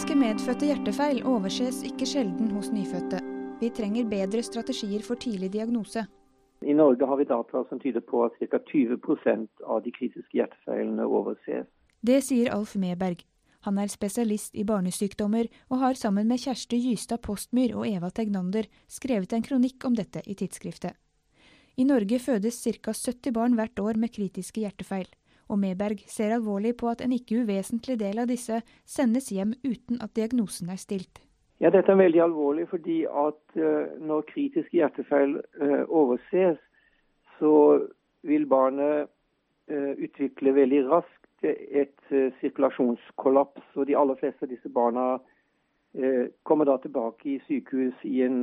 Kliniske medfødte hjertefeil overses ikke sjelden hos nyfødte. Vi trenger bedre strategier for tidlig diagnose. I Norge har vi data som tyder på at ca. 20% av de kritiske hjertefeilene overses. Det sier Alf Meberg. Han er spesialist i barnesykdommer, og har sammen med Kjersti Gystad Postmyr og Eva Tegnander skrevet en kronikk om dette i tidsskriftet. I Norge fødes ca. 70 barn hvert år med kritiske hjertefeil, og Meberg ser alvorlig på at en ikke uvesentlig del av disse sendes hjem uten at diagnosen er stilt. Ja, Dette er veldig alvorlig, fordi at uh, når kritiske hjertefeil uh, overses, så vil barnet uh, utvikle veldig raskt et sirkulasjonskollaps. Og de aller fleste av disse barna kommer da tilbake i sykehus i en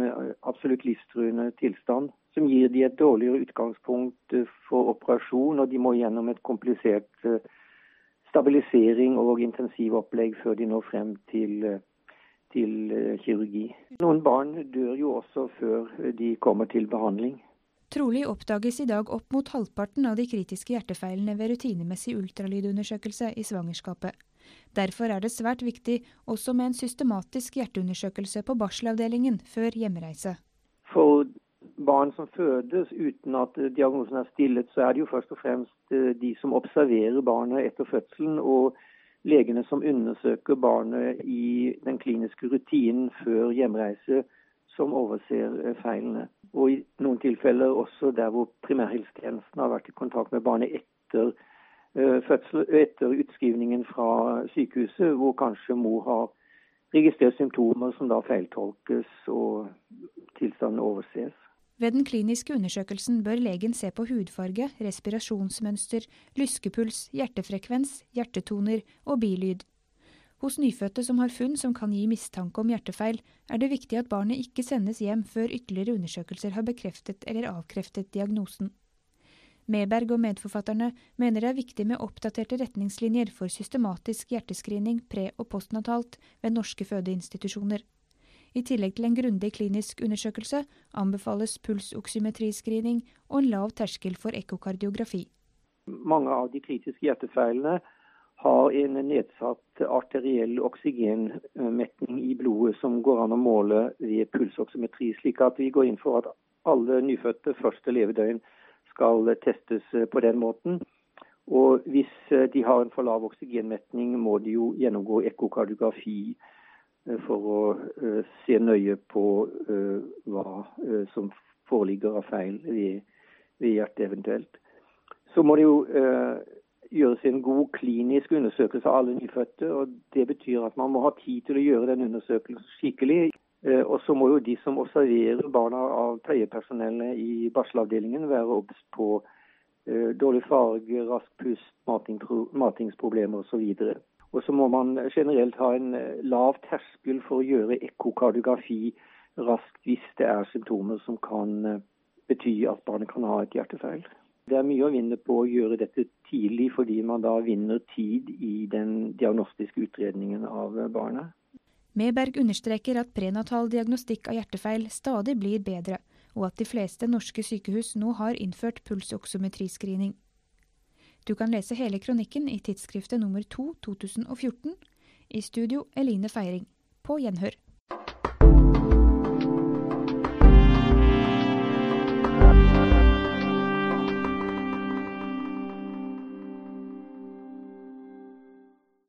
absolutt livstruende tilstand. Som gir de et dårligere utgangspunkt for operasjon, og de må gjennom et komplisert stabilisering og intensivopplegg før de når frem til til eh, kirurgi. Noen barn dør jo også før de kommer til behandling. Trolig oppdages i dag opp mot halvparten av de kritiske hjertefeilene ved rutinemessig ultralydundersøkelse i svangerskapet. Derfor er det svært viktig også med en systematisk hjerteundersøkelse på barselavdelingen før hjemreise. For barn som fødes uten at diagnosen er stillet, så er det jo først og fremst eh, de som observerer barnet etter fødselen og legene som undersøker barnet i den kliniske rutinen før hjemreise, som overser eh, feilene. Og i noen tilfeller også der hvor primærhelsetjenesten har vært i kontakt med barnet etter fødsel, etter utskrivningen fra sykehuset, hvor kanskje mor har registrert symptomer som da feiltolkes og tilstanden overses. Ved den kliniske undersøkelsen bør legen se på hudfarge, respirasjonsmønster, lyskepuls, hjertefrekvens, hjertetoner og bilyd. Hos nyfødte som har funn som kan gi mistanke om hjertefeil, er det viktig at barnet ikke sendes hjem før ytterligere undersøkelser har bekreftet eller avkreftet diagnosen. Meberg og medforfatterne mener det er viktig med oppdaterte retningslinjer for systematisk hjertescreening pre- og postnatalt ved norske fødeinstitusjoner. I tillegg til en grundig klinisk undersøkelse anbefales pulsoksymetriscreening og en lav terskel for ekkokardiografi. Mange av de kritiske hjertefeilene har en nedsatt arteriell oksygenmetning i blodet som går an å måle ved pulsoksymetri, slik at vi går inn for at alle nyfødte første levedøgn skal testes på den måten. Og hvis de har en for lav oksygenmetning, må de jo gjennomgå ekkokardiografi for å eh, se nøye på eh, hva som foreligger av feil ved hjertet eventuelt. Så må det jo gjøres en god klinisk undersøkelse av alle nyfødte. og Det betyr at man må ha tid til å gjøre den undersøkelsen skikkelig. Og så må jo de som observerer barna av pleiepersonellet i barselavdelingen være obs på dårlig farge, rask pust, matingsproblemer osv. Og så må man generelt ha en eh, lav terskel for å gjøre ekkokardiografi raskt hvis det er symptomer som kan eh, bety at barnet kan ha et hjertefeil. Det er mye å vinne på å gjøre dette tidlig, fordi man da vinner tid i den diagnostiske utredningen av barnet. Meberg understreker at prenatal diagnostikk av hjertefeil stadig blir bedre, og at de fleste norske sykehus nå har innført pulsoksometriscreening. Du kan lese hele kronikken i tidsskriftet nummer 2 2014. I studio Eline Feiring. På gjenhør.